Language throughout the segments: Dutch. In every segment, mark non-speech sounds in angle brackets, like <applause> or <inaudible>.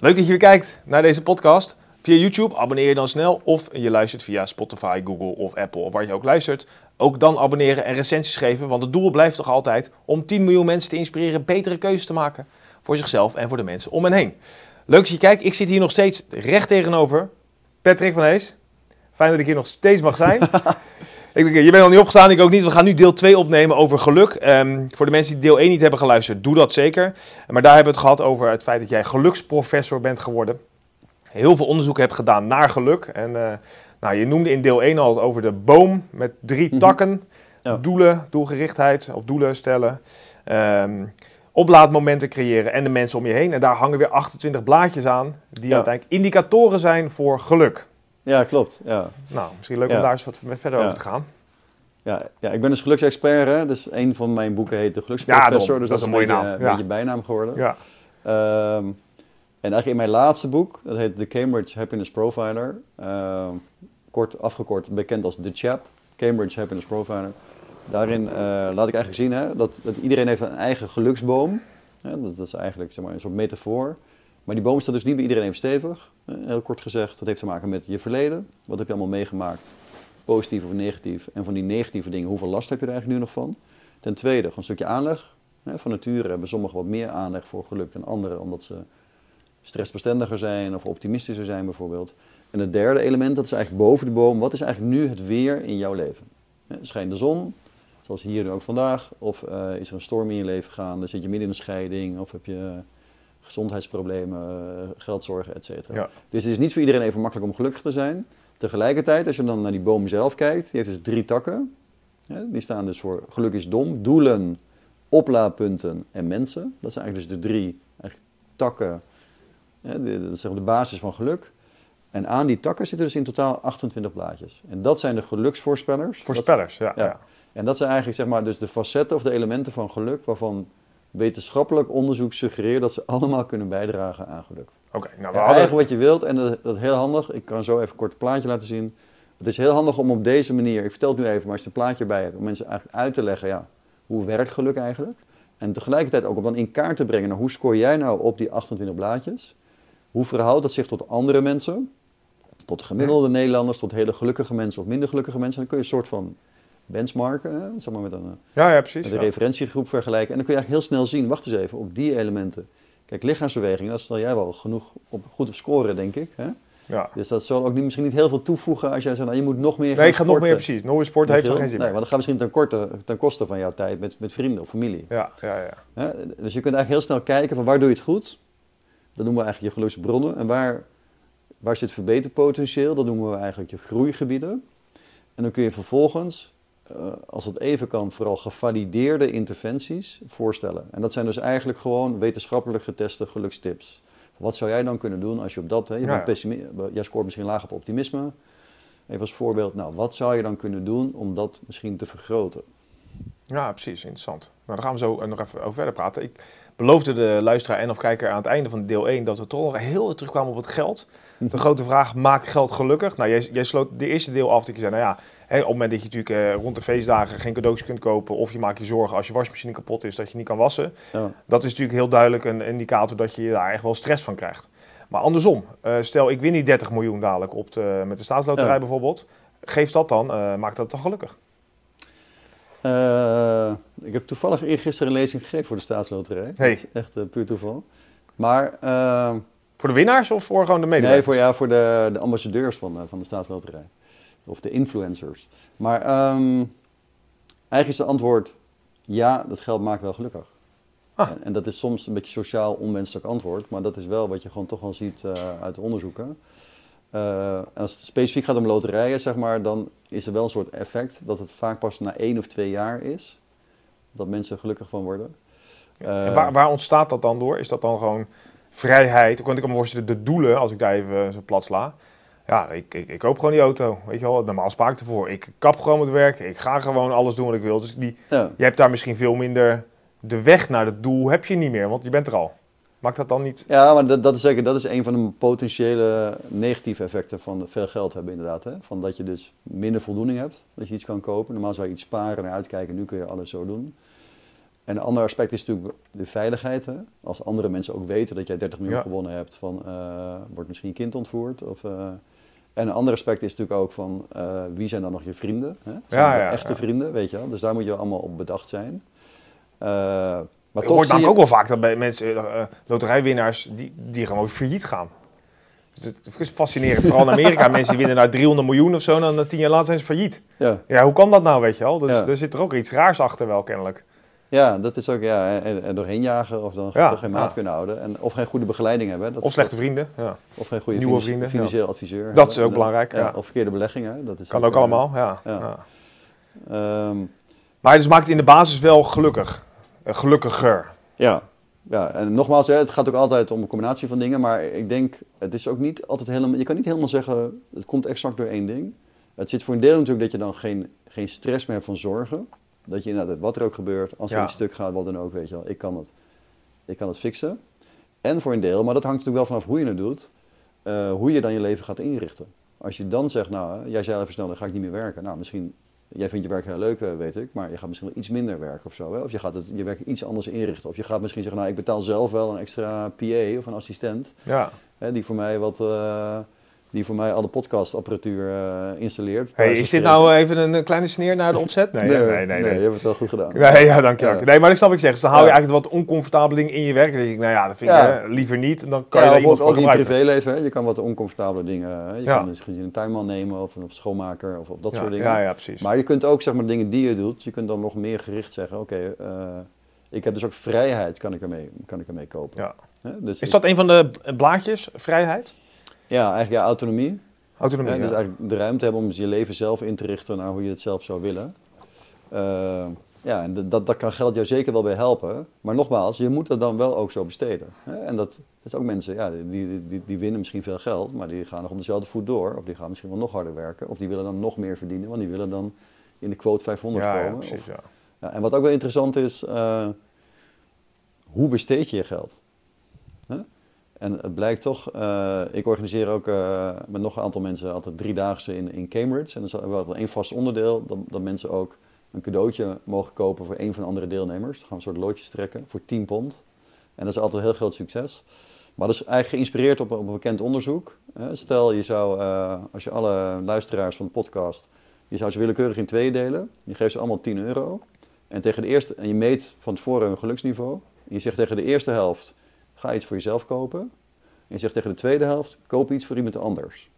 Leuk dat je weer kijkt naar deze podcast. Via YouTube abonneer je dan snel of je luistert via Spotify, Google of Apple of waar je ook luistert. Ook dan abonneren en recensies geven, want het doel blijft toch altijd om 10 miljoen mensen te inspireren betere keuzes te maken voor zichzelf en voor de mensen om hen heen. Leuk dat je kijkt. Ik zit hier nog steeds recht tegenover Patrick van Hees. Fijn dat ik hier nog steeds mag zijn. <laughs> Ik, je bent al niet opgestaan, ik ook niet. We gaan nu deel 2 opnemen over geluk. Ehm, voor de mensen die deel 1 niet hebben geluisterd, doe dat zeker. Maar daar hebben we het gehad over het feit dat jij geluksprofessor bent geworden. Heel veel onderzoek hebt gedaan naar geluk. En uh, nou, je noemde in deel 1 al over de boom met drie Mhm. takken. Ja. Doelen, doelgerichtheid of doelen stellen. Ehm, oplaadmomenten creëren en de mensen om je heen. En daar hangen weer 28 blaadjes aan die Ja. uiteindelijk indicatoren zijn voor geluk. Ja, klopt. Ja. Nou, misschien leuk om Ja. daar eens wat verder Ja. over te gaan. Ja, ja, ik ben dus geluksexpert. Hè? Dus een van mijn boeken heet De Ja, Geluksprofessor. daarom. dus Dat dat, is een mooie beetje, naam. een Ja. beetje bijnaam geworden. Ja. Ehm, en eigenlijk in mijn laatste boek, dat heet The Cambridge Happiness Profiler. ehm, kort afgekort, bekend als The CHAP. Cambridge Happiness Profiler. Daarin eh, laat ik eigenlijk zien hè, dat, dat iedereen heeft een eigen geluksboom. Hè, dat, dat is eigenlijk zeg maar, een soort metafoor. Maar die boom staat dus niet bij iedereen even stevig. Eh, heel kort gezegd, dat heeft te maken met je verleden. Wat heb je allemaal meegemaakt? Positief of negatief? En van die negatieve dingen, hoeveel last heb je er eigenlijk nu nog van? Ten tweede, een stukje aanleg. Van nature hebben sommigen wat meer aanleg voor geluk dan anderen, omdat ze stressbestendiger zijn of optimistischer zijn bijvoorbeeld. En het derde element, dat is eigenlijk boven de boom. Wat is eigenlijk nu het weer in jouw leven? Schijnt de zon, zoals hier nu ook vandaag, of eh, is er een storm in je leven gaande? Zit je midden in een scheiding of heb je gezondheidsproblemen, eh, geldzorgen, et cetera. Ja. Dus het is niet voor iedereen even makkelijk om gelukkig te zijn. Tegelijkertijd, als je dan naar die boom zelf kijkt, die heeft dus drie takken. Die staan dus voor geluk is dom, doelen, oplaadpunten en mensen. Dat zijn eigenlijk dus de drie takken, dat de basis van geluk. En aan die takken zitten dus in totaal 28 blaadjes. En dat zijn de geluksvoorspellers. Voorspellers, ja. ja. ja. en dat zijn eigenlijk zeg maar, dus de facetten of de elementen van geluk waarvan wetenschappelijk onderzoek suggereert dat ze allemaal kunnen bijdragen aan geluk. Oké, nou we hadden... Eigenlijk wat je wilt, en dat, dat is heel handig. Ik kan zo even kort een plaatje laten zien. Het is heel handig om op deze manier, ik vertel het nu even, maar als je een plaatje bij hebt, om mensen eigenlijk uit te leggen, ja, hoe werkt geluk eigenlijk? En tegelijkertijd ook om dan in kaart te brengen, nou, hoe scoor jij nou op die 28 blaadjes? Hoe verhoudt dat zich tot andere mensen? Tot gemiddelde Nederlanders, tot hele gelukkige mensen of minder gelukkige mensen. En dan kun je een soort van benchmarken, zeg maar met een, eh, Ja, ja, precies. met een ja. referentiegroep vergelijken. En dan kun je eigenlijk heel snel zien, wacht eens even, op die elementen. Kijk, lichaamsbeweging, dat zal jij wel genoeg op, goed op scoren, denk ik. Hè? Ja. Dus dat zal ook niet, misschien niet heel veel toevoegen als jij zegt, nou, je moet nog meer gaan Nee, ik ga nog meer precies. Nog meer sport heeft er geen zin Nee, want dan gaat misschien ten, korte, ten koste van jouw tijd met, met vrienden of familie. Ja, ja, ja. Hè? Dus je kunt eigenlijk heel snel kijken van waar doe je het goed. Dat noemen we eigenlijk je geluksbronnen. En waar, waar zit verbeterpotentieel? Dat noemen we eigenlijk je groeigebieden. En dan kun je vervolgens, eh, als het even kan, vooral gevalideerde interventies voorstellen. En dat zijn dus eigenlijk gewoon wetenschappelijk geteste gelukstips. Wat zou jij dan kunnen doen als je op dat, hè, je Ja, bent pessimi- jij scoort misschien laag op optimisme. Even als voorbeeld, nou, wat zou je dan kunnen doen om dat misschien te vergroten? Ja, precies. Interessant. Nou, daar gaan we zo eh, nog even over verder praten. Ik beloofde de luisteraar en of kijker aan het einde van deel 1 dat we toch nog heel terugkwamen op het geld. De <laughs> grote vraag, maakt geld gelukkig? Nou, jij, jij sloot de eerste deel af dat je zei, nou ja, hè, op het moment dat je natuurlijk eh, rond de feestdagen geen cadeautjes kunt kopen of je maakt je zorgen als je wasmachine kapot is dat je niet kan wassen. Ja. Dat is natuurlijk heel duidelijk een indicator dat je daar echt wel stress van krijgt. Maar andersom, eh, stel ik win die 30 miljoen dadelijk op de, met de staatsloterij Ja. bijvoorbeeld. Geeft dat dan, eh, maakt dat dan gelukkig? Ik heb toevallig eergisteren een lezing gegeven voor de staatsloterij. Hey. Dat is echt puur toeval. Maar Voor de winnaars of voor gewoon de medewerkers? nee, voor, ja, voor de, de ambassadeurs van, van de staatsloterij. Of de influencers. Maar ehm, eigenlijk is het antwoord ja, dat geld maakt wel gelukkig. Ah. En, en dat is soms een beetje sociaal onwenselijk antwoord, maar dat is wel wat je gewoon toch wel ziet eh, uit de onderzoeken. Eh, als het specifiek gaat om loterijen, zeg maar, dan is er wel een soort effect dat het vaak pas na één of twee jaar is dat mensen gelukkig van worden. Eh, En waar, waar ontstaat dat dan door? Is dat dan gewoon vrijheid? Want ik kan me voorstellen, de doelen, als ik daar even zo plat sla. Ja, ik, ik, ik koop gewoon die auto. Weet je wel, normaal spaar ik ervoor. Ik kap gewoon met werk. Ik ga gewoon alles doen wat ik wil. Dus die, ja. je hebt daar misschien veel minder... De weg naar het doel heb je niet meer, want je bent er al. Maakt dat dan niet... Ja, maar dat, dat is zeker dat is een van de potentiële negatieve effecten van veel geld hebben inderdaad. Hè? Van dat je dus minder voldoening hebt, dat je iets kan kopen. Normaal zou je iets sparen en uitkijken, nu kun je alles zo doen. En een ander aspect is natuurlijk de veiligheid. Hè? Als andere mensen ook weten dat jij 30 miljoen Ja. gewonnen hebt, van eh, wordt misschien kind ontvoerd. Of, eh, en een ander aspect is natuurlijk ook van eh, wie zijn dan nog je vrienden? Hè? Zijn Ja, ja, echte ja. vrienden, weet je wel. Dus daar moet je allemaal op bedacht zijn. Eh, maar Je hoort namelijk je... ook wel vaak dat bij mensen, eh, loterijwinnaars, die, die gewoon failliet gaan. Dus het is fascinerend. Vooral in Amerika, <laughs> mensen die winnen nou 300 miljoen of zo, en dan tien jaar later zijn ze failliet. Ja. Ja, hoe kan dat nou, weet je wel? Dus er zit er ook iets raars achter wel, kennelijk. Ja, dat is ook, ja, en, en doorheen jagen of dan Ja, toch geen maat ja. kunnen houden. En, of geen goede begeleiding hebben. Dat Of slechte vrienden. Ja. Of geen goede nieuwe vrienden, financieel adviseur. Dat hebben. is ook En, belangrijk, ja. Of verkeerde beleggingen. Dat is Kan ook eh, allemaal, ja. ehm, Maar dus maakt het in de basis wel gelukkig. Eh, gelukkiger. ja. ja, en nogmaals, het gaat ook altijd om een combinatie van dingen. Maar ik denk, het is ook niet altijd helemaal... Je kan niet helemaal zeggen, het komt exact door één ding. Het zit voor een deel natuurlijk dat je dan geen, geen stress meer hebt van zorgen. Dat je inderdaad, wat er ook gebeurt, als er Ja. iets stuk gaat, wat dan ook, weet je wel. Ik kan het, ik kan het fixen. En voor een deel, maar dat hangt natuurlijk wel vanaf hoe je het doet, eh, hoe je dan je leven gaat inrichten. Als je dan zegt, nou, jij zei even snel, dan ga ik niet meer werken. Nou, misschien, jij vindt je werk heel leuk, eh, weet ik, maar je gaat misschien wel iets minder werken of zo. Hè? Of je gaat het, je werk iets anders inrichten. Of je gaat misschien zeggen, nou, ik betaal zelf wel een extra PA of een assistent, Ja. hè, die voor mij wat... eh, die voor mij alle podcastapparatuur eh, installeert. Hey, is dit nou even een kleine sneer naar de opzet? Nee, nee, nee. nee, je hebt het wel goed gedaan. Nee, ja, dank je. Ja. je. Nee, maar ik snap wat je zegt. Dus dan hou je Ja. eigenlijk wat oncomfortabele dingen in je werk. Dan denk ik, nou ja, dat vind ik eh, liever niet. Dan kan je daar iemand ook, in je privéleven. Hè? Je kan wat oncomfortabele dingen. Hè? Je kan misschien een tuinman nemen of een of schoonmaker of, of dat soort dingen. ja, ja, precies. Maar je kunt ook zeg maar dingen die je doet, je kunt dan nog meer gericht zeggen. Oké, eh, ik heb dus ook vrijheid, kan ik ermee, kan ik ermee kopen. Ja. Hè? Dus Is ik- dat een van de blaadjes, vrijheid? Ja, eigenlijk ja, autonomie. Autonomie, ja. Dus eigenlijk de ruimte hebben om je leven zelf in te richten naar hoe je het zelf zou willen. Eh, ja, en dat, dat kan geld jou zeker wel bij helpen. Maar nogmaals, je moet het dan wel ook zo besteden. En dat, dat is ook mensen, ja, die, die, die winnen misschien veel geld, maar die gaan nog op dezelfde voet door. Of die gaan misschien wel nog harder werken. Of die willen dan nog meer verdienen, want die willen dan in de quote 500 ja, ja, komen. precies, Of- ja. ja, en wat ook wel interessant is, eh, hoe besteed je je geld? En het blijkt toch, eh, ik organiseer ook eh, met nog een aantal mensen altijd driedaagse in, in Cambridge. En dan is er wel één vast onderdeel, dat, dat mensen ook een cadeautje mogen kopen voor een van de andere deelnemers. Dan gaan we een soort loodjes trekken voor 10 pond. En dat is altijd een heel groot succes. Maar dat is eigenlijk geïnspireerd op, op een bekend onderzoek. Stel, je zou, eh, als je alle luisteraars van de podcast, je zou ze willekeurig in twee delen. Je geeft ze allemaal 10 euro. En, tegen de eerste, en je meet van tevoren hun geluksniveau. En je zegt tegen de eerste helft, ga iets voor jezelf kopen. En je zegt tegen de tweede helft, koop iets voor iemand anders.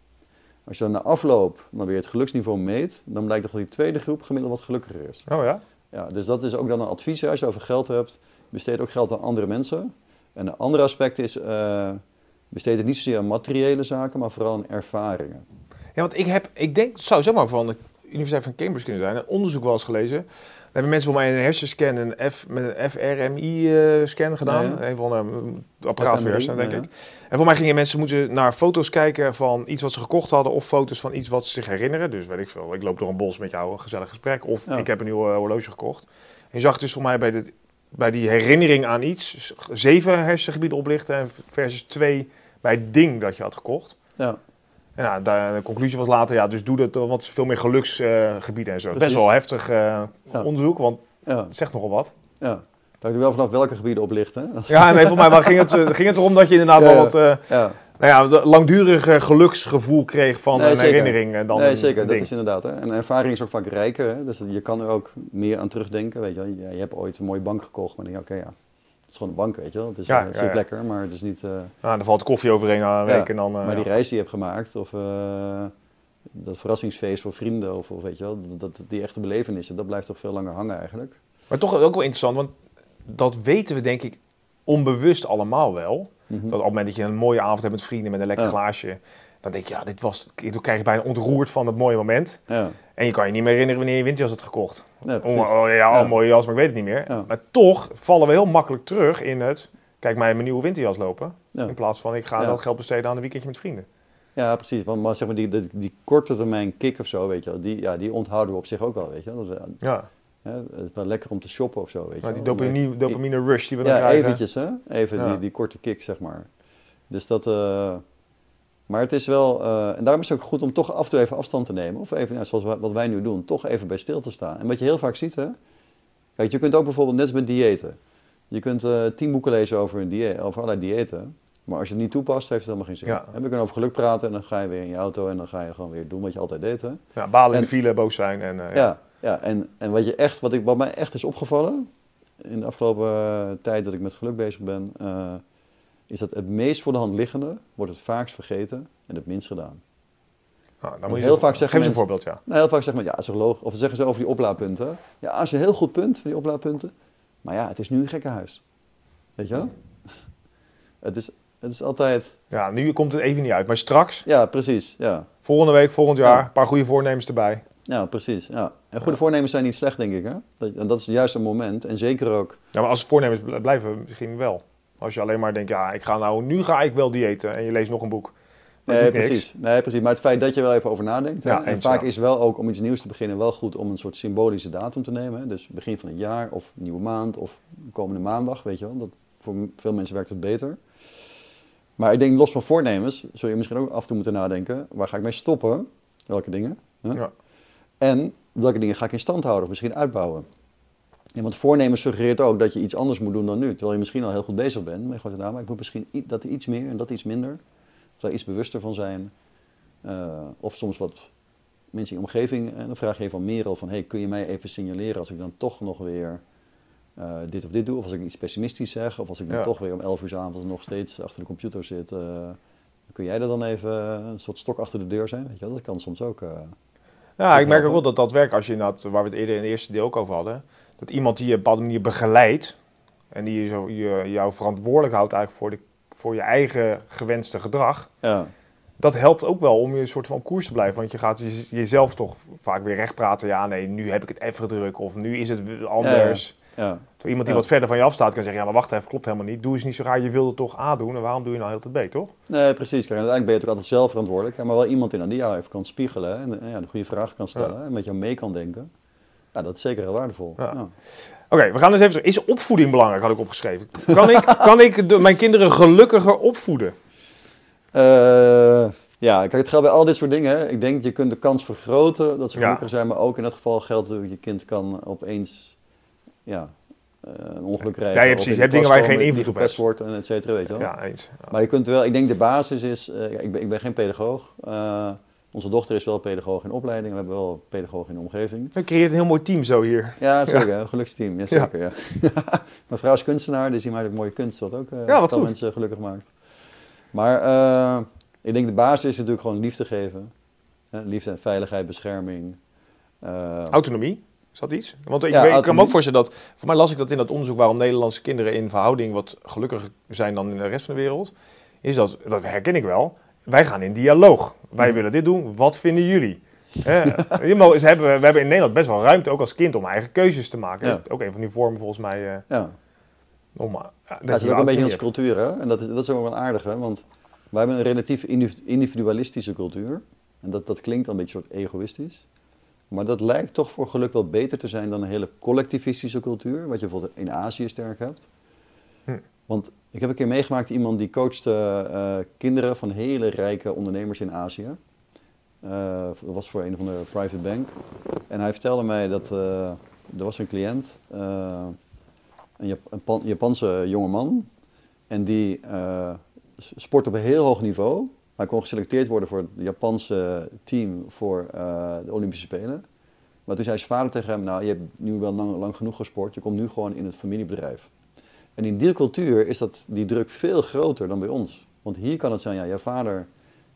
Als je dan na afloop dan weer het geluksniveau meet, dan blijkt dat die tweede groep gemiddeld wat gelukkiger is. Oh ja? Ja, dus dat is ook dan een advies. Als je over geld hebt, besteed ook geld aan andere mensen. En een ander aspect is, eh, besteed het niet zozeer aan materiële zaken, maar vooral aan ervaringen. Ja, want ik heb, ik denk, zou zomaar van de Universiteit van Cambridge kunnen zijn, een onderzoek wel eens gelezen. Hebben mensen voor mij een hersenscan, een F, met een FRMI-scan gedaan. Ja, ja. Een van de apparaat voor FMRI, hersenen, denk ja, ik. En voor mij gingen mensen moeten naar foto's kijken van iets wat ze gekocht hadden, of foto's van iets wat ze zich herinneren. Dus weet ik veel, ik loop door een bos met jou, een gezellig gesprek, of ik heb een nieuw eh, horloge gekocht. En je zag dus voor mij bij, de, bij die herinnering aan iets, zeven hersengebieden oplichten versus twee bij het ding dat je had gekocht. Ja, En nou, de conclusie was later, ja, dus doe dat, want het is veel meer geluksgebieden en zo. Precies. Best wel heftig eh, Ja. onderzoek, want het zegt nogal wat. ja. Hangt er wel vanaf welke gebieden oplichten. hè. Ja, nee, voor mij maar ging, het, eh, ging het erom dat je inderdaad <laughs> wel wat, eh, nou ja, langduriger geluksgevoel kreeg van Nee, een zeker. herinnering eh, dan nee, een zeker. Dat is inderdaad. Hè. En ervaring is ook vaak rijker. Hè. Dus je kan er ook meer aan terugdenken. Weet je, wel. je, hebt ooit een mooie bank gekocht, maar dan denk je, oké, ja, het is gewoon een bank, weet je wel. Het is, Ja, eh, ja, ja. lekker, maar het is niet... eh, Nou, dan valt de koffie overheen na een Ja, week en dan... eh, maar die ja. reis die je hebt gemaakt, of eh, dat verrassingsfeest voor vrienden, of, of weet je wel, dat, dat, die echte belevenissen, dat blijft toch veel langer hangen eigenlijk. Maar toch ook wel interessant, want dat weten we denk ik onbewust allemaal wel. Mhm. Dat op het moment dat je een mooie avond hebt met vrienden met een lekker Ja. glaasje. Dan denk je, ja, dit was, dan krijg je bijna ontroerd van het mooie moment. Ja, En je kan je niet meer herinneren wanneer je winterjas had gekocht. ja Oh, oh, ja, oh, mooie jas, maar ik weet het niet meer. Maar toch vallen we heel makkelijk terug in het, kijk mij mijn nieuwe winterjas lopen. In plaats van, ik ga dat geld besteden aan een weekendje met vrienden. Ja, precies. Want maar zeg maar die, die, die korte termijn kick of zo, weet je die, ja, die onthouden we op zich ook wel, weet je. Dat, Ja, hè, het is wel lekker om te shoppen of zo, weet je maar die dopamine, dopamine rush die we dan Ja, krijgen. eventjes hè. Even Ja. die, die korte kick, zeg maar. Dus dat... eh, maar het is wel... eh, en daarom is het ook goed om toch af en toe even afstand te nemen. Of even, ja, zoals wa- wat wij nu doen, toch even bij stil te staan. En wat je heel vaak ziet, hè. Kijk, je kunt ook bijvoorbeeld, net als met diëten. Je kunt eh, tien boeken lezen over, een dieet, over allerlei diëten. Maar als je het niet toepast, heeft het helemaal geen zin. Ja. En we kunnen over geluk praten en dan ga je weer in je auto en dan ga je gewoon weer doen wat je altijd deed, hè. Ja, balen in En- de file, boos zijn. En, eh, Ja, ja en, en wat, je echt, wat, ik, wat mij echt is opgevallen in de afgelopen tijd dat ik met geluk bezig ben, is dat het meest voor de hand liggende wordt het vaakst vergeten en het minst gedaan. Nou, dan moet je heel zo- vaak zeggen Geef eens een voorbeeld, ja. Nou, heel vaak zeggen we, ja, toch logisch. Of zeggen ze over die oplaadpunten. Ja, als je een heel goed punt van die oplaadpunten. Maar ja, het is nu een gekkenhuis. Weet je wel? <laughs> Het is, het is altijd... Ja, nu komt het even niet uit. Maar straks, Ja, precies. Ja, volgende week, volgend jaar, Ja. een paar goede voornemens erbij. ja precies. Ja. En goede Ja. voornemens zijn niet slecht, denk ik. Hè? Dat, en dat is juist een moment. En zeker ook... Ja, maar als voornemens bl- blijven, misschien wel. Als je alleen maar denkt, ja, ik ga nou, nu ga ik wel diëten. En je leest nog een boek. Nee, precies. nee, precies. Maar het feit dat je wel even over nadenkt. Ja, en vaak is wel ook om iets nieuws te beginnen wel goed om een soort symbolische datum te nemen. Hè. Dus begin van het jaar of nieuwe maand of komende maandag, weet je wel. Dat, voor veel mensen werkt het beter. Maar ik denk los van voornemens zul je misschien ook af en toe moeten nadenken. Waar ga ik mee stoppen? Welke dingen? Hè? Ja. En welke dingen ga ik in stand houden of misschien uitbouwen? Ja, want voornemens suggereert ook dat je iets anders moet doen dan nu. Terwijl je misschien al heel goed bezig bent. Maar je gooit erna, maar ik moet misschien dat iets meer en dat iets minder. Of daar iets bewuster van zijn. Eh, of soms wat mensen in je omgeving. En dan vraag je even aan Merel van... Hey, kun je mij even signaleren als ik dan toch nog weer eh, dit of dit doe? Of als ik iets pessimistisch zeg. Of als ik dan Ja. toch weer om 11 uur 's avonds nog steeds achter de computer zit. eh, kun jij er dan even een soort stok achter de deur zijn? Weet je wel? Dat kan soms ook... Ja, ik merk ook wel dat dat werkt als je inderdaad, waar we het eerder in het eerste deel ook over hadden, dat iemand die je op een bepaalde manier begeleidt en die je zo, je, jou verantwoordelijk houdt eigenlijk voor, de, voor je eigen gewenste gedrag, ja. dat helpt ook wel om je een soort van op koers te blijven. Want je gaat je- jezelf toch vaak weer recht praten. Ja, nee, nu heb ik het even druk of nu is het anders. Ja, Terwijl iemand die wat verder van je afstaat kan zeggen, ja, maar wacht even, klopt helemaal niet. Doe eens niet zo raar, je wilde toch A doen en waarom doe je nou heel tijd B, toch? nee, precies. Kijk, uiteindelijk ben je natuurlijk altijd zelf verantwoordelijk. Maar wel iemand in die jou even kan spiegelen en ja, de goede vragen kan stellen en met jou mee kan denken. Ja, dat is zeker heel waardevol. Ja. Ja. Oké, we gaan eens even. Is opvoeding belangrijk? Had ik opgeschreven. Kan ik, <laughs> kan ik de, mijn kinderen gelukkiger opvoeden? Eh, ja, kijk, het geldt bij al dit soort dingen. Ik denk, je kunt de kans vergroten dat ze Ja. gelukkig zijn. Maar ook in dat geval geldt dat je kind kan opeens ja, eh, een ongeluk krijgen. Ja, of precies. Je hebt dingen waar je geen invloed op hebt. wordt en et cetera, weet je wel. Ja, eens. Ja. Maar je kunt wel, ik denk de basis is, eh, ik, ben, ik ben geen pedagoog. Onze dochter is wel pedagoog in opleiding. We hebben wel pedagoog in de omgeving. Je creëert een heel mooi team zo hier. Ja, zeker. Een geluksteam. Ja, zeker. Ja. <laughs> Mijn vrouw is kunstenaar, dus die maakt ook mooie kunst, wat ook eh Ja, wat veel mensen gelukkig maakt. Maar eh, ik denk de basis is natuurlijk gewoon liefde geven. Hè, liefde en veiligheid, bescherming. Eh, Autonomie, is dat iets? Want ik, Ja, weet, ik kan me ook voorstellen dat... Voor mij las ik dat in dat onderzoek waarom Nederlandse kinderen in verhouding wat gelukkiger zijn dan in de rest van de wereld. Is dat, dat herken ik wel, wij gaan in dialoog. Wij willen dit doen, wat vinden jullie? <laughs> We hebben in Nederland best wel ruimte, ook als kind, om eigen keuzes te maken. Ja. Ook een van die vormen volgens mij... eh, ja. om, eh, Ja, dat is ook een beetje in onze cultuur, hè? En dat is, dat is ook wel aardig, hè? Want wij hebben een relatief individu- individualistische cultuur. En dat, dat klinkt dan een beetje soort egoïstisch. Maar dat lijkt toch voor geluk wel beter te zijn dan een hele collectivistische cultuur. Wat je bijvoorbeeld in Azië sterk hebt. Hm. Want ik heb een keer meegemaakt iemand die coachte eh, kinderen van hele rijke ondernemers in Azië. Eh, dat was voor een of andere private bank. En hij vertelde mij dat eh, er was een cliënt, een, een Pan- Japanse jongeman. En die sport op een heel hoog niveau. Hij kon geselecteerd worden voor het Japanse team voor de Olympische Spelen. Maar toen zei zijn vader tegen hem, nou je hebt nu wel lang genoeg gesport, je komt nu gewoon in het familiebedrijf. En in die cultuur is dat, die druk veel groter dan bij ons. Want hier kan het zijn, ja, jouw vader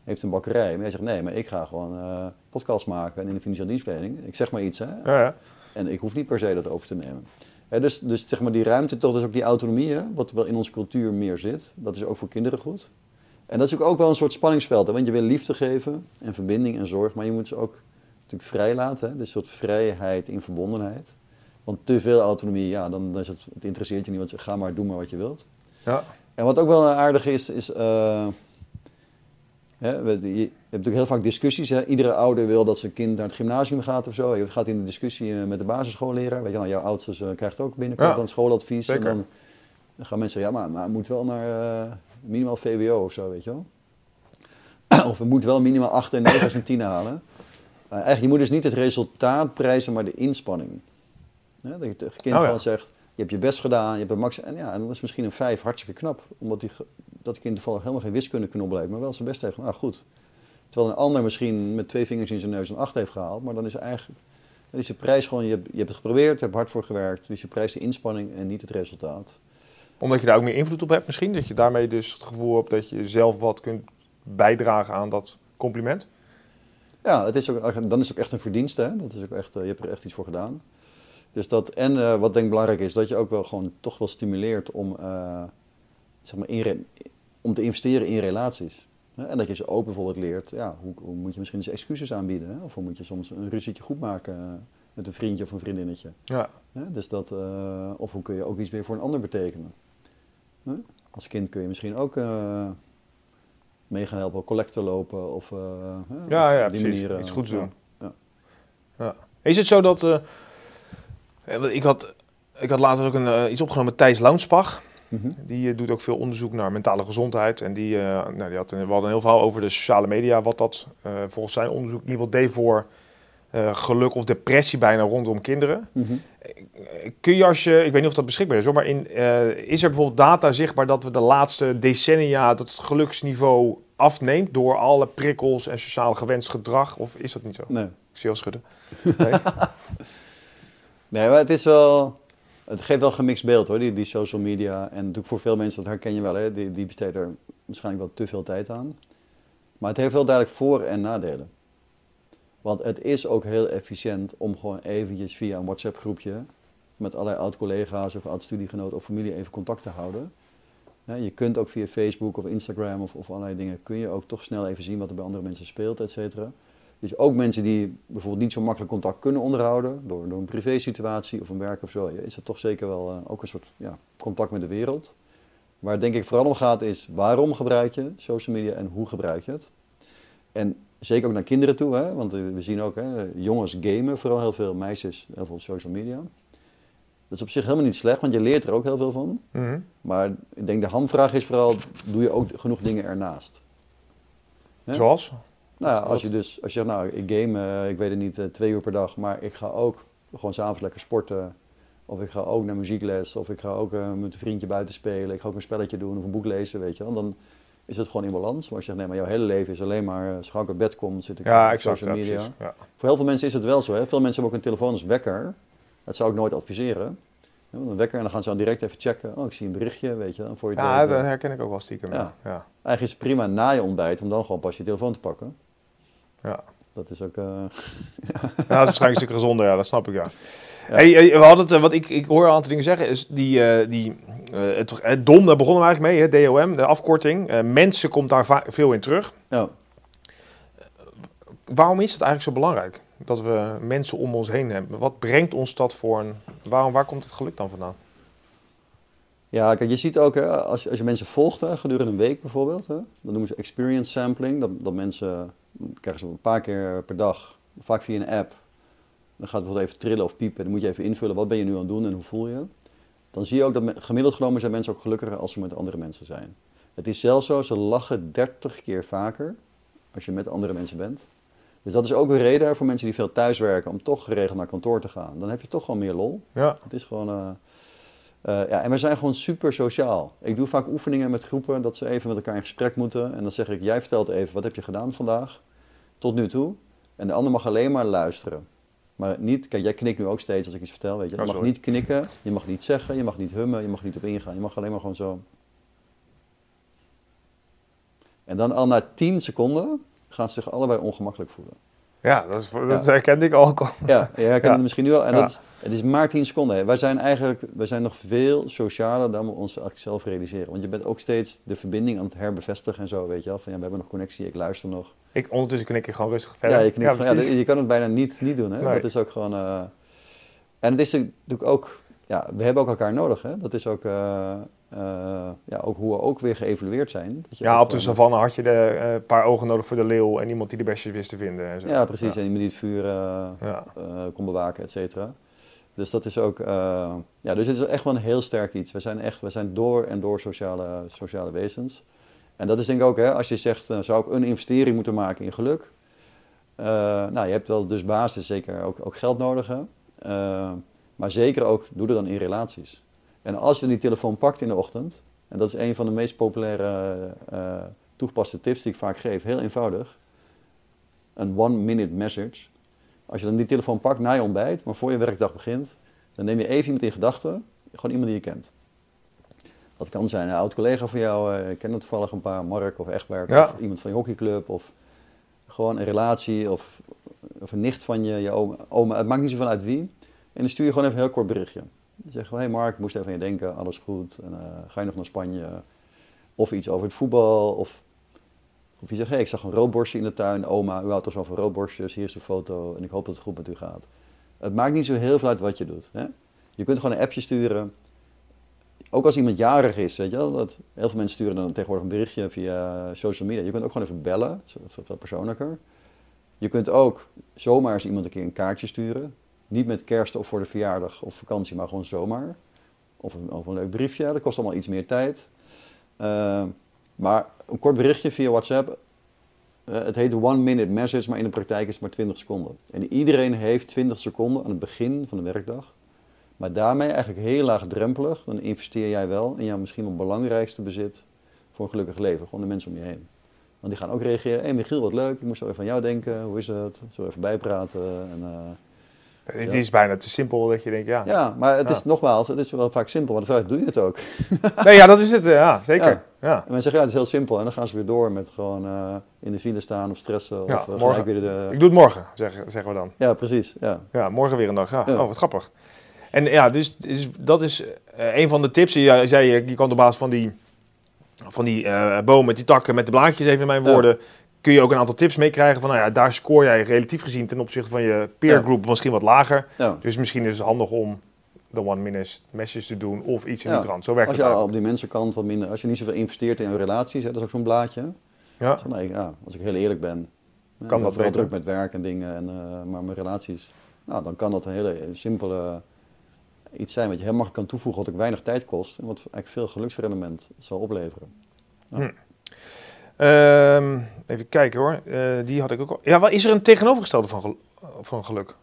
heeft een bakkerij. Maar jij zegt, nee, maar ik ga gewoon eh podcast maken en in de financiële dienstverlening. Ik zeg maar iets, hè. Ja, ja. En ik hoef niet per se dat over te nemen. Hè, dus, dus zeg maar die ruimte, toch dus ook die autonomie, hè, wat wel in onze cultuur meer zit. Dat is ook voor kinderen goed. En dat is ook wel een soort spanningsveld, hè? want je wil liefde geven en verbinding en zorg, maar je moet ze ook natuurlijk vrij laten. Hè? Dus een soort vrijheid in verbondenheid. Want te veel autonomie, ja, dan, dan is het, het interesseert je niet, want ga maar, doe maar wat je wilt. Ja. En wat ook wel aardig is, is. eh, hè, we- je, je hebt natuurlijk heel vaak discussies. Hè? Iedere ouder wil dat zijn kind naar het gymnasium gaat of zo. Je gaat in de discussie eh, met de basisschoolleraar. Weet je, nou, jouw oudste eh, krijgt ook binnenkort Ja, dan schooladvies. zeker. En dan, dan gaan mensen zeggen, ja, maar, maar het moet wel naar minimaal VWO of zo, weet je wel. <clears throat> of het moet wel minimaal 8 en 9 en 10 halen. Eigenlijk, je moet dus niet het resultaat prijzen, maar de inspanning. Hè, dat je tegen kind Oh ja. zegt, je hebt je best gedaan, je hebt een max... En ja, en dan is misschien een 5 hartstikke knap. Omdat die, dat kind toevallig helemaal geen wiskunde kan opblijven, maar wel zijn best heeft gedaan. Nou goed. Terwijl een ander misschien met twee vingers in zijn neus een 8 heeft gehaald, maar dan is eigenlijk... Dan is de prijs gewoon, je hebt, je hebt het geprobeerd, je hebt hard voor gewerkt. Dus je prijst de inspanning en niet het resultaat. Omdat je daar ook meer invloed op hebt misschien. Dat je daarmee dus het gevoel hebt dat je zelf wat kunt bijdragen aan dat compliment. Ja, het is ook, dan is het ook echt een verdienste. Hè? Dat is ook echt, eh, je hebt er echt iets voor gedaan. Dus dat, en eh, wat denk ik belangrijk is, dat je ook wel gewoon toch wel stimuleert om, eh, zeg maar in om te investeren in relaties. Hè? En dat je ze ook bijvoorbeeld leert, ja, hoe, hoe moet je misschien eens excuses aanbieden? Hè? Of hoe moet je soms een ruzietje goed maken eh, met een vriendje of een vriendinnetje? Ja. Hè? Dus dat, of hoe kun je ook iets weer voor een ander betekenen? Hè? Als kind kun je misschien ook mee gaan helpen, collecte lopen of Ja, ja, op die precies. manier, Iets goeds doen. ja. Ja. Is het zo dat... ik, had, ik had later ook een, eh, iets opgenomen met Thijs Launsbach. Mhm. Die eh, doet ook veel onderzoek naar mentale gezondheid. En die, eh, nou, die had, we hadden een heel verhaal over de sociale media. Wat dat volgens zijn onderzoek in ieder geval deed voor geluk of depressie bijna rondom kinderen. Mhm. Kun je als je, ik weet niet of dat beschikbaar is hoor, maar in, is er bijvoorbeeld data zichtbaar dat we de laatste decennia dat het geluksniveau afneemt door alle prikkels en sociaal gewenst gedrag? Of is dat niet zo? Nee. Ik zie al schudden. <laughs> Nee? Nee, maar het is wel. Het geeft wel gemixt beeld hoor, die, die social media. En natuurlijk voor veel mensen, dat herken je wel, hè, die, die besteden er waarschijnlijk wel te veel tijd aan. Maar het heeft wel duidelijk voor- en nadelen. Want het is ook heel efficiënt om gewoon eventjes via een WhatsApp groepje met allerlei oud-collega's of oud-studiegenoten of familie even contact te houden. Je kunt ook via Facebook of Instagram of, of allerlei dingen, kun je ook toch snel even zien wat er bij andere mensen speelt, et cetera. Dus ook mensen die bijvoorbeeld niet zo makkelijk contact kunnen onderhouden, door, door een privésituatie of een werk of zo, is het toch zeker wel eh, ook een soort ja, contact met de wereld. Waar het denk ik vooral om gaat is waarom gebruik je social media en hoe gebruik je het. En zeker ook naar kinderen toe, hè? want we zien ook, hè, jongens gamen vooral heel veel, meisjes heel veel social media. Dat is op zich helemaal niet slecht, want je leert er ook heel veel van. Mhm. Maar ik denk de hamvraag is vooral, doe je ook genoeg dingen ernaast? Hè? Zoals? Nou ja, als je dus, als je zegt, nou, ik game, eh, ik weet het niet, eh, twee uur per dag, maar ik ga ook gewoon s'avonds lekker sporten. Of ik ga ook naar muziekles, of ik ga ook eh, met een vriendje buiten spelen. Ik ga ook een spelletje doen of een boek lezen, weet je wel. Dan is het gewoon in balans. Maar als je zegt, nee, maar jouw hele leven is alleen maar, eh, als ik bed kom, zit ik Ja, op exact. social Ja, media. precies. Ja. Voor heel veel mensen is het wel zo. Hè? Veel mensen hebben ook een telefoon als wekker. Dat zou ik nooit adviseren. Ja, Een wekker en dan gaan ze dan direct even checken. Oh, ik zie een berichtje, weet je. Dan voor je Ja, dat herken ik ook wel stiekem. Ja. Ja. Ja. Eigenlijk is het prima na je ontbijt om dan gewoon pas je telefoon te pakken. Ja. Dat is ook... eh, <laughs> Ja, dat is waarschijnlijk een stuk gezonder, ja, dat snap ik, ja. Ja. Hey, we hadden het, eh, wat ik, ik hoor een aantal dingen zeggen, is die, eh, die het, het DOM, daar begonnen we eigenlijk mee, hè, DOM, de afkorting. Mensen komt daar veel in terug. ja. Waarom is het eigenlijk zo belangrijk dat we mensen om ons heen hebben? Wat brengt ons dat voor een... Waarom, waar komt het geluk dan vandaan? Ja, kijk, je ziet ook, hè, als, je, als je mensen volgt hè, gedurende een week bijvoorbeeld, hè, dan noemen ze experience sampling. Dat, dat mensen, dan krijgen ze een paar keer per dag, vaak via een app. Dan gaat het bijvoorbeeld even trillen of piepen. Dan moet je even invullen, wat ben je nu aan het doen en hoe voel je? Dan zie je ook dat gemiddeld genomen zijn mensen ook gelukkiger als ze met andere mensen zijn. Het is zelfs zo, ze lachen 30 keer vaker als je met andere mensen bent. Dus dat is ook een reden voor mensen die veel thuiswerken om toch geregeld naar kantoor te gaan. Dan heb je toch gewoon meer lol. Ja, Het is gewoon. eh, eh, ja, en we zijn gewoon super sociaal. Ik doe vaak oefeningen met groepen dat ze even met elkaar in gesprek moeten. En dan zeg ik: Jij vertelt even, wat heb je gedaan vandaag? Tot nu toe. En de ander mag alleen maar luisteren. Maar niet, kijk, jij knikt nu ook steeds als ik iets vertel, weet je. Je Oh, mag niet knikken, je mag niet zeggen, je mag niet hummen, je mag niet op ingaan. Je mag alleen maar gewoon zo. En dan al na 10 seconden gaan ze zich allebei ongemakkelijk voelen. Ja, dat, is, dat herkende ik al. Ja, je herkent Ja. het misschien nu al. En dat, het is maar 10 seconden. hè. Wij zijn eigenlijk wij zijn nog veel socialer dan we ons eigenlijk zelf realiseren. Want je bent ook steeds de verbinding aan het herbevestigen en zo, weet je wel. Van ja, we hebben nog connectie, ik luister nog. Ik, ondertussen knik ik gewoon rustig verder. Ja, je, knikt ja, je kan het bijna niet, niet doen. Hè? Nee. Dat is ook gewoon... eh, En het is natuurlijk ook... Ja, we hebben ook elkaar nodig. Hè? Dat is ook, eh, eh, ja, ook hoe we ook weer geëvalueerd zijn. Dat je Ja, op de gewoon- savanne had je de eh, paar ogen nodig voor de leeuw en iemand die de bestjes wist te vinden. En zo. Ja, precies. Ja. En iemand die het vuur eh, Ja. eh, kon bewaken, et cetera. Dus dat is ook... eh, ja, dus het is echt wel een heel sterk iets. We zijn echt we zijn door en door sociale, sociale wezens. En dat is denk ik ook, hè, als je zegt, eh, zou ik een investering moeten maken in geluk? Eh, nou, je hebt wel dus basis, zeker ook, ook geld nodig. Hè? Eh, maar zeker ook, doe dat dan in relaties. En als je die telefoon pakt in de ochtend, en dat is een van de meest populaire eh, toegepaste tips die ik vaak geef, heel eenvoudig. Een one-minute message. Als je dan die telefoon pakt na je ontbijt, maar voor je werkdag begint, dan neem je even iemand in gedachten, gewoon iemand die je kent. Dat kan zijn een oud collega van jou, eh, ik ken er toevallig een paar, Mark of Egbert, Ja. of iemand van je hockeyclub, of gewoon een relatie, of, of een nicht van je, je oma, oma, het maakt niet zoveel uit wie. En dan stuur je gewoon even een heel kort berichtje. Zegt gewoon, hey Mark, moest even aan je denken, alles goed, en, eh, ga je nog naar Spanje? Of iets over het voetbal, of, of je zegt, hey, ik zag een roodborstje in de tuin, oma, u houdt zo van roodborstjes, hier is de foto en ik hoop dat het goed met u gaat. Het maakt niet zo heel veel uit wat je doet. Hè? Je kunt gewoon een appje sturen, ook als iemand jarig is, weet je wel, dat, heel veel mensen sturen dan tegenwoordig een berichtje via social media. Je kunt ook gewoon even bellen, wat persoonlijker. Je kunt ook zomaar eens iemand een keer een kaartje sturen. Niet met kerst of voor de verjaardag of vakantie, maar gewoon zomaar. Of een, een leuk briefje, dat kost allemaal iets meer tijd. Eh, maar een kort berichtje via WhatsApp, eh, het heet one minute message, maar in de praktijk is het maar 20 seconden. En iedereen heeft 20 seconden aan het begin van de werkdag. Maar daarmee eigenlijk heel laagdrempelig, dan investeer jij wel in jouw misschien wel belangrijkste bezit voor een gelukkig leven. Gewoon de mensen om je heen. Want die gaan ook reageren. Hé hey Michiel, wat leuk, ik moest zo even aan jou denken. Hoe is het? Zo even bijpraten. En, eh, Het Ja. is bijna te simpel dat je denkt, ja. ja, maar het is nogmaals, het is wel vaak simpel. Maar de vraag doe je het ook? <laughs> Nee, ja, dat is het. eh, Ja, zeker. Ja. Ja. En mensen zeggen, ja, het is heel simpel. En dan gaan ze weer door met gewoon eh, in de file staan of stressen. Of Ja, gelijk morgen. weer de... Ik doe het morgen, zeggen, zeggen we dan. Ja, precies. Ja. Ja, morgen weer een dag. Ja. Oh, wat grappig. En ja, dus, dus dat is een van de tips. Je zei, je, kan op basis van die, van die boom met die takken, met de blaadjes, even in mijn woorden, kun je ook een aantal tips meekrijgen van, nou ja, daar scoor jij relatief gezien ten opzichte van je peer Ja. group misschien wat lager. Ja. Dus misschien is het handig om de one minute message te doen of iets in Ja. die trant. Zo werkt Als het je al eigenlijk. op die mensenkant wat minder, als je niet zoveel investeert in relaties, hè, dat is ook zo'n blaadje. Ja. Zo, nee, ja, als ik heel eerlijk ben, Kan ja, ik dat beter? druk met werk en dingen, en, eh, maar mijn relaties, nou, dan kan dat een hele simpele iets zijn wat je heel makkelijk kan toevoegen, wat ook weinig tijd kost en wat eigenlijk veel geluksrendement zal opleveren. Ehm, even kijken hoor. Eh, die had ik ook al. Ja, wat is er een tegenovergestelde van, gel- van geluk?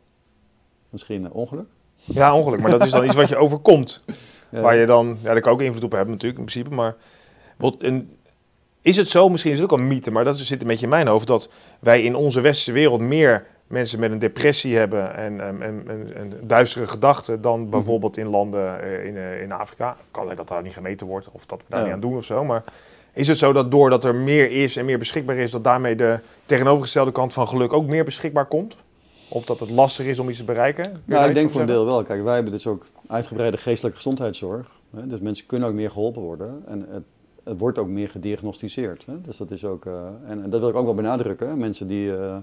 Misschien een ongeluk. Ja, ongeluk, maar dat is dan iets wat je <laughs> overkomt. Ja. Waar je dan, ja, daar kan ook invloed op hebben natuurlijk, in principe. Maar wat een, is het zo, misschien is het ook een mythe, maar dat zit een beetje in mijn hoofd, dat wij in onze westerse wereld meer mensen met een depressie hebben en, en, en, duistere gedachten Mhm. dan bijvoorbeeld in landen eh, in, eh, in Afrika. Kan dat daar niet gemeten wordt of dat we daar Ja. niet aan doen of zo, maar is het zo dat doordat er meer is en meer beschikbaar is, dat daarmee de tegenovergestelde kant van geluk ook meer beschikbaar komt? Of dat het lastig is om iets te bereiken? Nou, ik iets denk voor een deel wel. Kijk, wij hebben dus ook uitgebreide geestelijke gezondheidszorg. Hè, dus mensen kunnen ook meer geholpen worden. En het, het wordt ook meer gediagnosticeerd. Hè, dus dat is ook, eh, en, en dat wil ik ook wel benadrukken. hè. Mensen die, eh,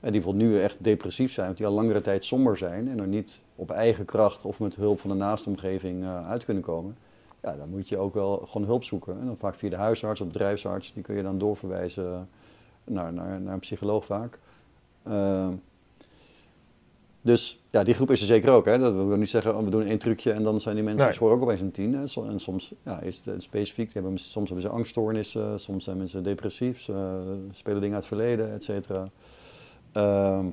die bijvoorbeeld nu echt depressief zijn, of die al langere tijd somber zijn en er niet op eigen kracht of met hulp van de naastomgeving eh, uit kunnen komen. Ja, dan moet je ook wel gewoon hulp zoeken. En dan vaak via de huisarts of bedrijfsarts, die kun je dan doorverwijzen naar, naar, naar een psycholoog vaak. Eh, dus ja, die groep is er zeker ook. Hè. Dat wil niet zeggen, oh, we doen één trucje en dan zijn die mensen Nee. scoren ook opeens een tien. Hè. En soms ja, is het specifiek, die hebben, soms hebben ze angststoornissen, soms zijn mensen depressief, ze eh, spelen dingen uit het verleden, et cetera. Ehm,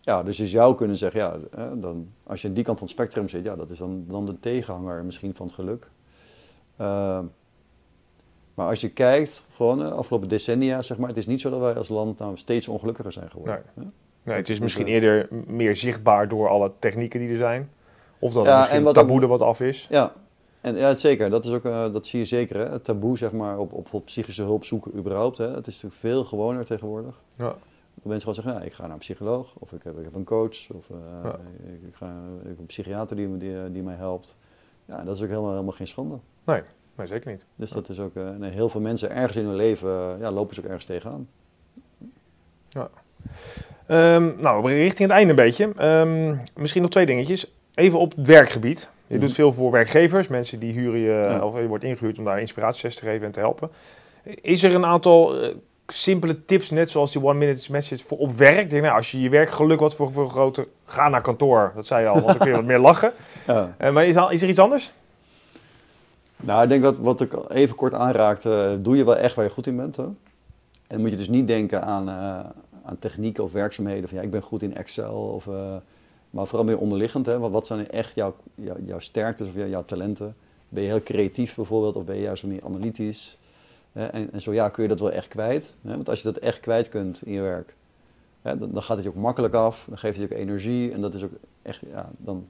ja, dus je zou kunnen zeggen, ja, hè, dan, als je aan die kant van het spectrum zit, ja, dat is dan, dan de tegenhanger misschien van het geluk. Ehm, maar als je kijkt, gewoon de afgelopen decennia, zeg maar, het is niet zo dat wij als land nou steeds ongelukkiger zijn geworden. hè. Nee, het is Dus, misschien eh, eerder meer zichtbaar door alle technieken die er zijn. Of dat Ja, het misschien en wat taboe er wat af is. Ja, en ja, zeker. Dat, is ook, eh, dat zie je zeker. Hè? Het taboe zeg maar, op, op, op psychische hulp zoeken überhaupt. Hè? Het is natuurlijk veel gewoner tegenwoordig. Ja. mensen gewoon zeggen, ja, ik ga naar een psycholoog, of ik heb, ik heb een coach, of eh, Ja. ik, ik ga, ik heb een psychiater die, die mij helpt. Ja, dat is ook helemaal, helemaal geen schande. Nee, nee zeker niet. Dus dat is ook, eh, nee, heel veel mensen ergens in hun leven, eh, ja, lopen ze ook ergens tegenaan. Ehm, nou, richting het einde een beetje. Ehm, misschien nog twee dingetjes. Even op het werkgebied. Je Mhm. doet veel voor werkgevers, mensen die huren je, Ja. of je wordt ingehuurd om daar inspiratiesessies te geven en te helpen. Is er een aantal eh, simpele tips, net zoals die one minute message voor op werk? Denk, nou, als je je werkgeluk wat voor, voor groter, ga naar kantoor. Dat zei je al, want dan kun je <laughs> wat meer lachen. Ja. Maar is, is er iets anders? Nou, ik denk dat wat ik even kort aanraakte, doe je wel echt waar je goed in bent. Hè? En dan moet je dus niet denken aan, eh, aan technieken of werkzaamheden. Van ja, ik ben goed in Excel. Of, eh, maar vooral meer onderliggend. Hè? Wat, zijn echt jouw, jouw, sterktes of jouw, jouw talenten? Ben je heel creatief bijvoorbeeld of ben je juist meer analytisch? Hè? En, en zo ja, kun je dat wel echt kwijt. Hè? Want als je dat echt kwijt kunt in je werk, hè, dan, dan gaat het je ook makkelijk af. Dan geeft het je ook energie. En dat is ook echt, ja, dan,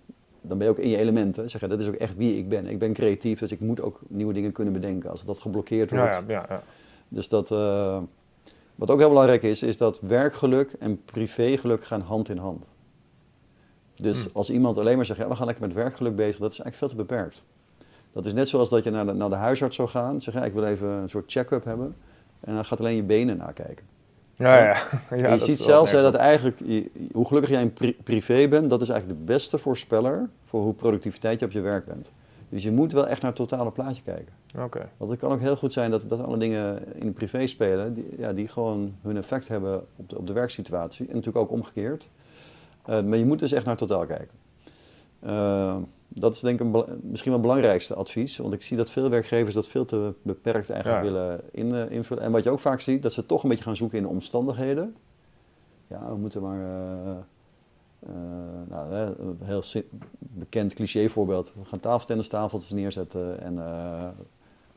dan ben je ook in je elementen. Zeg je, dat is ook echt wie ik ben. Ik ben creatief, dus ik moet ook nieuwe dingen kunnen bedenken. Als dat geblokkeerd wordt. Ja, ja, ja, ja. Dus dat, eh, wat ook heel belangrijk is, is dat werkgeluk en privégeluk gaan hand in hand. Dus Hmm. als iemand alleen maar zegt, ja, we gaan lekker met werkgeluk bezig, dat is eigenlijk veel te beperkt. Dat is net zoals dat je naar de, naar de huisarts zou gaan, zeg ja, ik wil even een soort check-up hebben. En dan gaat alleen je benen nakijken. Ja, <laughs> ja. je dat ziet zelfs hè, dat opmerkelijk. eigenlijk, je- hoe gelukkig jij in pri- privé bent, dat is eigenlijk de beste voorspeller voor hoe productiviteit je op je werk bent. Dus je moet wel echt naar het totale plaatje kijken. Oké. Want het kan ook heel goed zijn dat, dat alle dingen in privé spelen, die, ja, die gewoon hun effect hebben op de, op de werksituatie. En natuurlijk ook omgekeerd. Eh, maar je moet dus echt naar het totaal kijken. Eh, dat is denk ik een misschien wel het belangrijkste advies. Want ik zie dat veel werkgevers dat veel te beperkt eigenlijk Ja. willen in, eh, invullen. En wat je ook vaak ziet, dat ze toch een beetje gaan zoeken in de omstandigheden. Ja, we moeten maar... eh, eh, nou, hè, een heel bekend clichévoorbeeld. We gaan tafeltennistafeltjes neerzetten en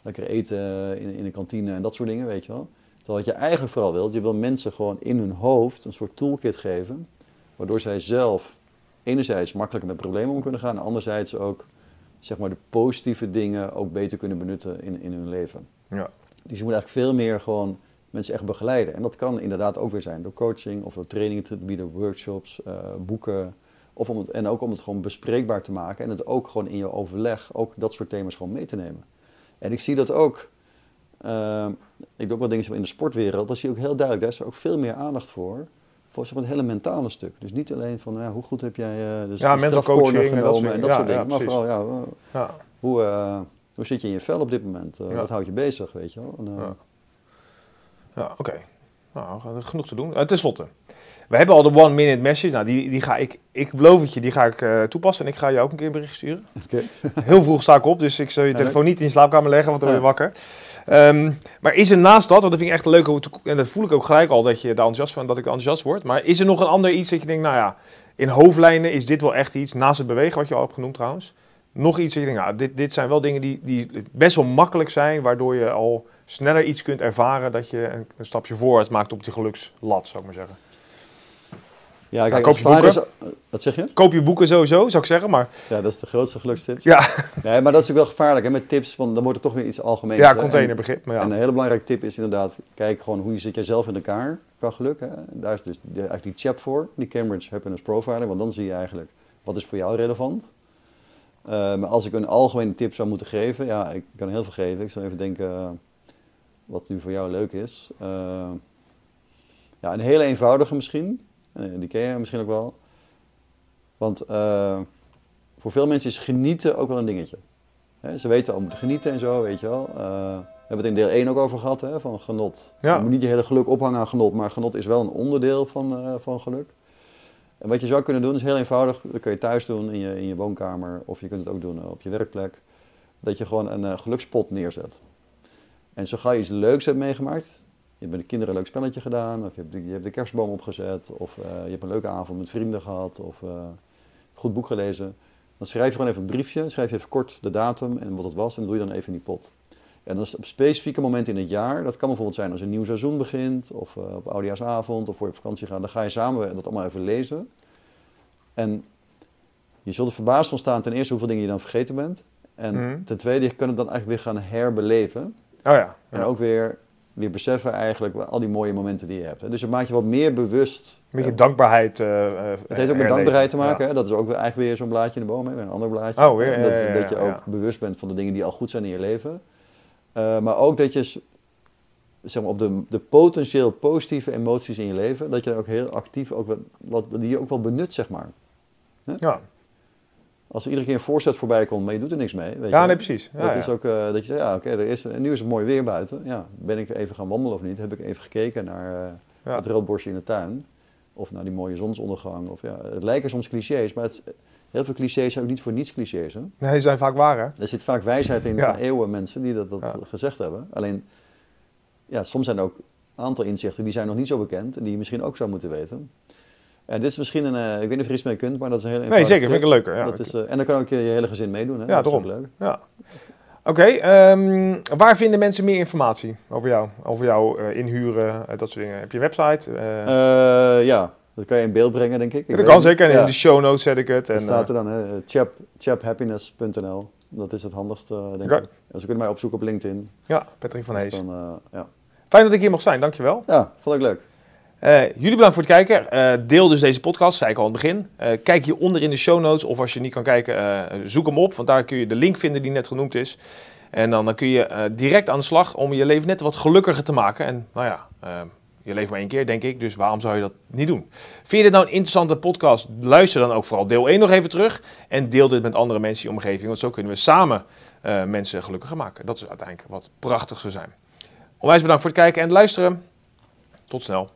lekker eten in, in de kantine en dat soort dingen, weet je wel. Terwijl wat je eigenlijk vooral wilt, je wil mensen gewoon in hun hoofd een soort toolkit geven, waardoor zij zelf enerzijds makkelijker met problemen om kunnen gaan en anderzijds ook zeg maar, de positieve dingen ook beter kunnen benutten in, in hun leven. Ja. Dus je moet eigenlijk veel meer gewoon mensen echt begeleiden. En dat kan inderdaad ook weer zijn door coaching of door trainingen te bieden, workshops, eh, boeken. Of om het, en ook om het gewoon bespreekbaar te maken en het ook gewoon in je overleg, ook dat soort thema's gewoon mee te nemen. En ik zie dat ook, eh, ik doe ook wel dingen in de sportwereld, daar zie je ook heel duidelijk, daar is er ook veel meer aandacht voor. Maar, het hele mentale stuk. Dus niet alleen van ja, hoe goed heb jij uh, de Ja, mental strafcorner genomen en dat soort Ja, dingen. ja, maar vooral ja, eh, Ja. hoe, eh, hoe zit je in je vel op dit moment? Eh, Ja. Wat houdt je bezig, weet je wel? En, eh, Ja. Ja, oké. Nou, genoeg te doen. Uh, ten slotte, we hebben al de one minute message. Nou, die, die ga ik, ik beloof het je, die ga ik uh, toepassen. En ik ga je ook een keer een bericht sturen. Heel vroeg sta ik op, dus ik zal je Ja, telefoon niet in je slaapkamer leggen, want dan word je wakker. Um, maar is er naast dat, want dat vind ik echt een leuke, en dat voel ik ook gelijk al dat je daar enthousiast van, dat ik enthousiast word. Maar is er nog een ander iets dat je denkt, nou ja, in hoofdlijnen is dit wel echt iets, naast het bewegen, wat je al hebt genoemd trouwens. Nog iets dat je denkt, nou, dit, dit zijn wel dingen die, die best wel makkelijk zijn, waardoor je al sneller iets kunt ervaren dat je een, een stapje voorwaarts maakt op die gelukslat, zou ik maar zeggen. Ja, kijk, koop je boeken? Is, boeken? wat zeg je? Koop je boeken sowieso, zou ik zeggen, maar... Ja, dat is de grootste gelukstip. Ja. Nee, maar dat is ook wel gevaarlijk hè, met tips, want dan wordt het toch weer iets algemeens. Ja, containerbegrip. Maar ja. En een hele belangrijke tip is inderdaad, kijk gewoon hoe je zit jij zelf in elkaar qua geluk. Hè. Daar is dus de, eigenlijk die chap voor, die Cambridge Happiness Profiler, want dan zie je eigenlijk wat is voor jou relevant. Uh, maar als ik een algemene tip zou moeten geven, ja, ik kan heel veel geven. Ik zou even denken uh, wat nu voor jou leuk is. Uh, ja, een hele eenvoudige misschien, die ken je misschien ook wel. Want uh, voor veel mensen is genieten ook wel een dingetje. He, ze weten al moeten genieten en zo, weet je wel. Uh, we hebben het in deel 1 ook over gehad, hè, van genot. Ja. Je moet niet je hele geluk ophangen aan genot, maar genot is wel een onderdeel van, uh, van geluk. En wat je zou kunnen doen is heel eenvoudig. Dat kun je thuis doen in je, in je woonkamer of je kunt het ook doen op je werkplek. Dat je gewoon een uh, gelukspot neerzet. En zo ga je iets leuks hebt meegemaakt. Je hebt met de kinderen een leuk spelletje gedaan, of je hebt de, je hebt de kerstboom opgezet, of uh, je hebt een leuke avond met vrienden gehad, of uh, een goed boek gelezen. Dan schrijf je gewoon even een briefje, schrijf je even kort de datum en wat het was en doe je dan even in die pot. En dat is op specifieke momenten in het jaar, dat kan bijvoorbeeld zijn als een nieuw seizoen begint, of uh, op oudejaarsavond, of voor je op vakantie gaat, dan ga je samen dat allemaal even lezen. En je zult er verbaasd van staan ten eerste hoeveel dingen je dan vergeten bent. En mm. ten tweede, je kunt het dan eigenlijk weer gaan herbeleven. Oh ja, ja. En ook weer weer beseffen eigenlijk al die mooie momenten die je hebt. Hè. Dus je maakt je wat meer bewust. Een beetje eh, dankbaarheid. eh, eh, het heeft ook met dankbaarheid te maken. Ja. Hè? Dat is ook weer eigenlijk weer zo'n blaadje in de boom, hè? een ander blaadje. Oh, weer, dat, ja, ja, ja, dat je ook bewust bent van de dingen die al goed zijn in je leven. Maar ook dat je zeg maar, op de, de potentieel positieve emoties in je leven, dat je daar ook heel actief ook wat, wat, die je ook wel benut, zeg maar. Ja, Als er iedere keer een voorzet voorbij komt, maar je doet er niks mee. Weet ja je? nee, precies. Ja, dat ja. is ook eh, dat je zegt, ja, oké, er is en nu is het mooi weer buiten. Ja, ben ik even gaan wandelen of niet? Heb ik even gekeken naar eh, het roodborstje in de tuin? Of naar die mooie zonsondergang? Of, ja, het lijken soms clichés, maar het, heel veel clichés zijn ook niet voor niets clichés. Hè? Nee, die zijn vaak waar, hè? Er zit vaak wijsheid in van eeuwen mensen die dat, dat gezegd hebben. Alleen, ja, soms zijn er ook een aantal inzichten die zijn nog niet zo bekend en die je misschien ook zou moeten weten. En dit is misschien een, eh, ik weet niet of je er iets mee kunt, maar dat is een hele Nee, zeker. Vind ik tip. een leuke. Ja. dat is, eh, en dan kan ook je, je hele gezin meedoen. Hè? Ja, dat is daarom. leuk. Ja. Oké, ehm, waar vinden mensen meer informatie over jou? Over jou eh, inhuren, eh, dat soort dingen. Heb je een website? Eh, Eh, ja, dat kan je in beeld brengen, denk ik. ik dat kan zeker. En Ja. in de show notes zet ik het. En, Dat staat eh, er dan, hè, chap, chaphappiness.nl. Dat is het handigste, denk ik. Dus ze kunnen mij opzoeken op LinkedIn. ja, Patrick van Dus Hees. dan, eh, ja. Fijn dat ik hier mocht zijn, dankjewel. ja, vond ik leuk. Eh, jullie bedankt voor het kijken. Eh, deel dus deze podcast, zei ik al aan het begin. Eh, kijk hieronder in de show notes, of als je niet kan kijken, zoek hem op. Want daar kun je de link vinden die net genoemd is. En dan, dan kun je direct aan de slag om je leven net wat gelukkiger te maken. En nou ja, je leeft maar één keer, denk ik. Dus waarom zou je dat niet doen? Vind je dit nou een interessante podcast? Luister dan ook vooral deel 1 nog even terug. En deel dit met andere mensen in je omgeving. Want zo kunnen we samen mensen gelukkiger maken. Dat is uiteindelijk wat prachtig zou zijn. Onwijs bedankt voor het kijken en luisteren. Tot snel.